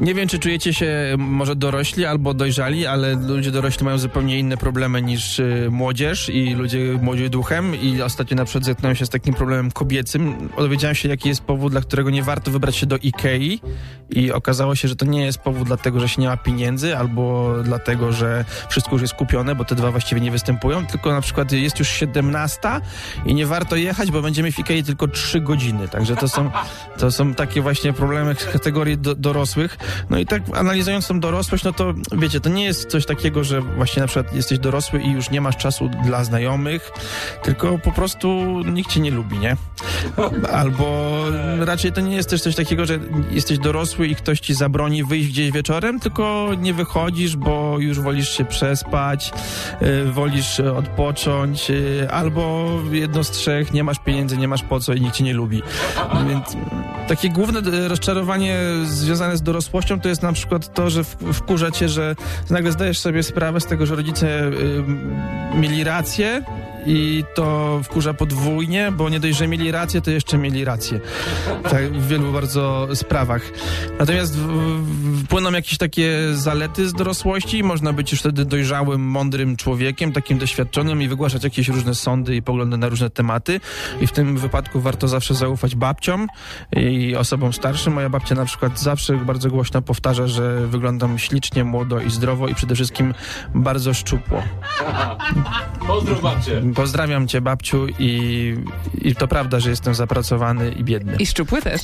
Nie wiem, czy czujecie się może dorośli albo dojrzali, ale ludzie dorośli mają zupełnie inne problemy niż y, młodzież i ludzie młodzi duchem i ostatnio na przykład zetknąłem się z takim problemem kobiecym. Dowiedziałem się, jaki jest powód, dla którego nie warto wybrać się do Ikei i okazało się, że to nie jest powód dlatego, że się nie ma pieniędzy albo dlatego, że wszystko już jest kupione, bo te dwa właściwie nie występują, tylko na przykład jest już 17 i nie warto jechać, bo będziemy w Ikei tylko 3 godziny. Także to są, to są takie właśnie problemy kategorii do, dorosłych. No i tak analizując tą dorosłość, no to wiecie, to nie jest coś takiego, że właśnie na przykład jesteś dorosły i już nie masz czasu dla znajomych, tylko po prostu nikt cię nie lubi, nie? Albo raczej to nie jest też coś takiego, że jesteś dorosły i ktoś ci zabroni wyjść gdzieś wieczorem, tylko nie wychodzisz, bo już wolisz się przespać, y, wolisz odpocząć, y, albo jedno z trzech, nie masz pieniędzy, nie masz po co i nikt cię nie lubi. Więc takie główne y, rozczarowanie związane z dorosłością to jest na przykład to, że wkurza cię, że nagle zdajesz sobie sprawę z tego, że rodzice mieli rację i to wkurza podwójnie, bo nie dość, że mieli rację, to jeszcze mieli rację. Tak, w wielu bardzo sprawach. Natomiast płyną jakieś takie zalety z dorosłości. Można być już wtedy dojrzałym, mądrym człowiekiem, takim doświadczonym i wygłaszać jakieś różne sądy i poglądy na różne tematy. I w tym wypadku warto zawsze zaufać babciom i osobom starszym. Moja babcia na przykład zawsze bardzo głośno powtarza, że wyglądam ślicznie, młodo i zdrowo i przede wszystkim bardzo szczupło. Pozdrów babcię. Pozdrawiam cię babciu i, i to prawda, że jestem zapracowany i biedny. I szczupły też.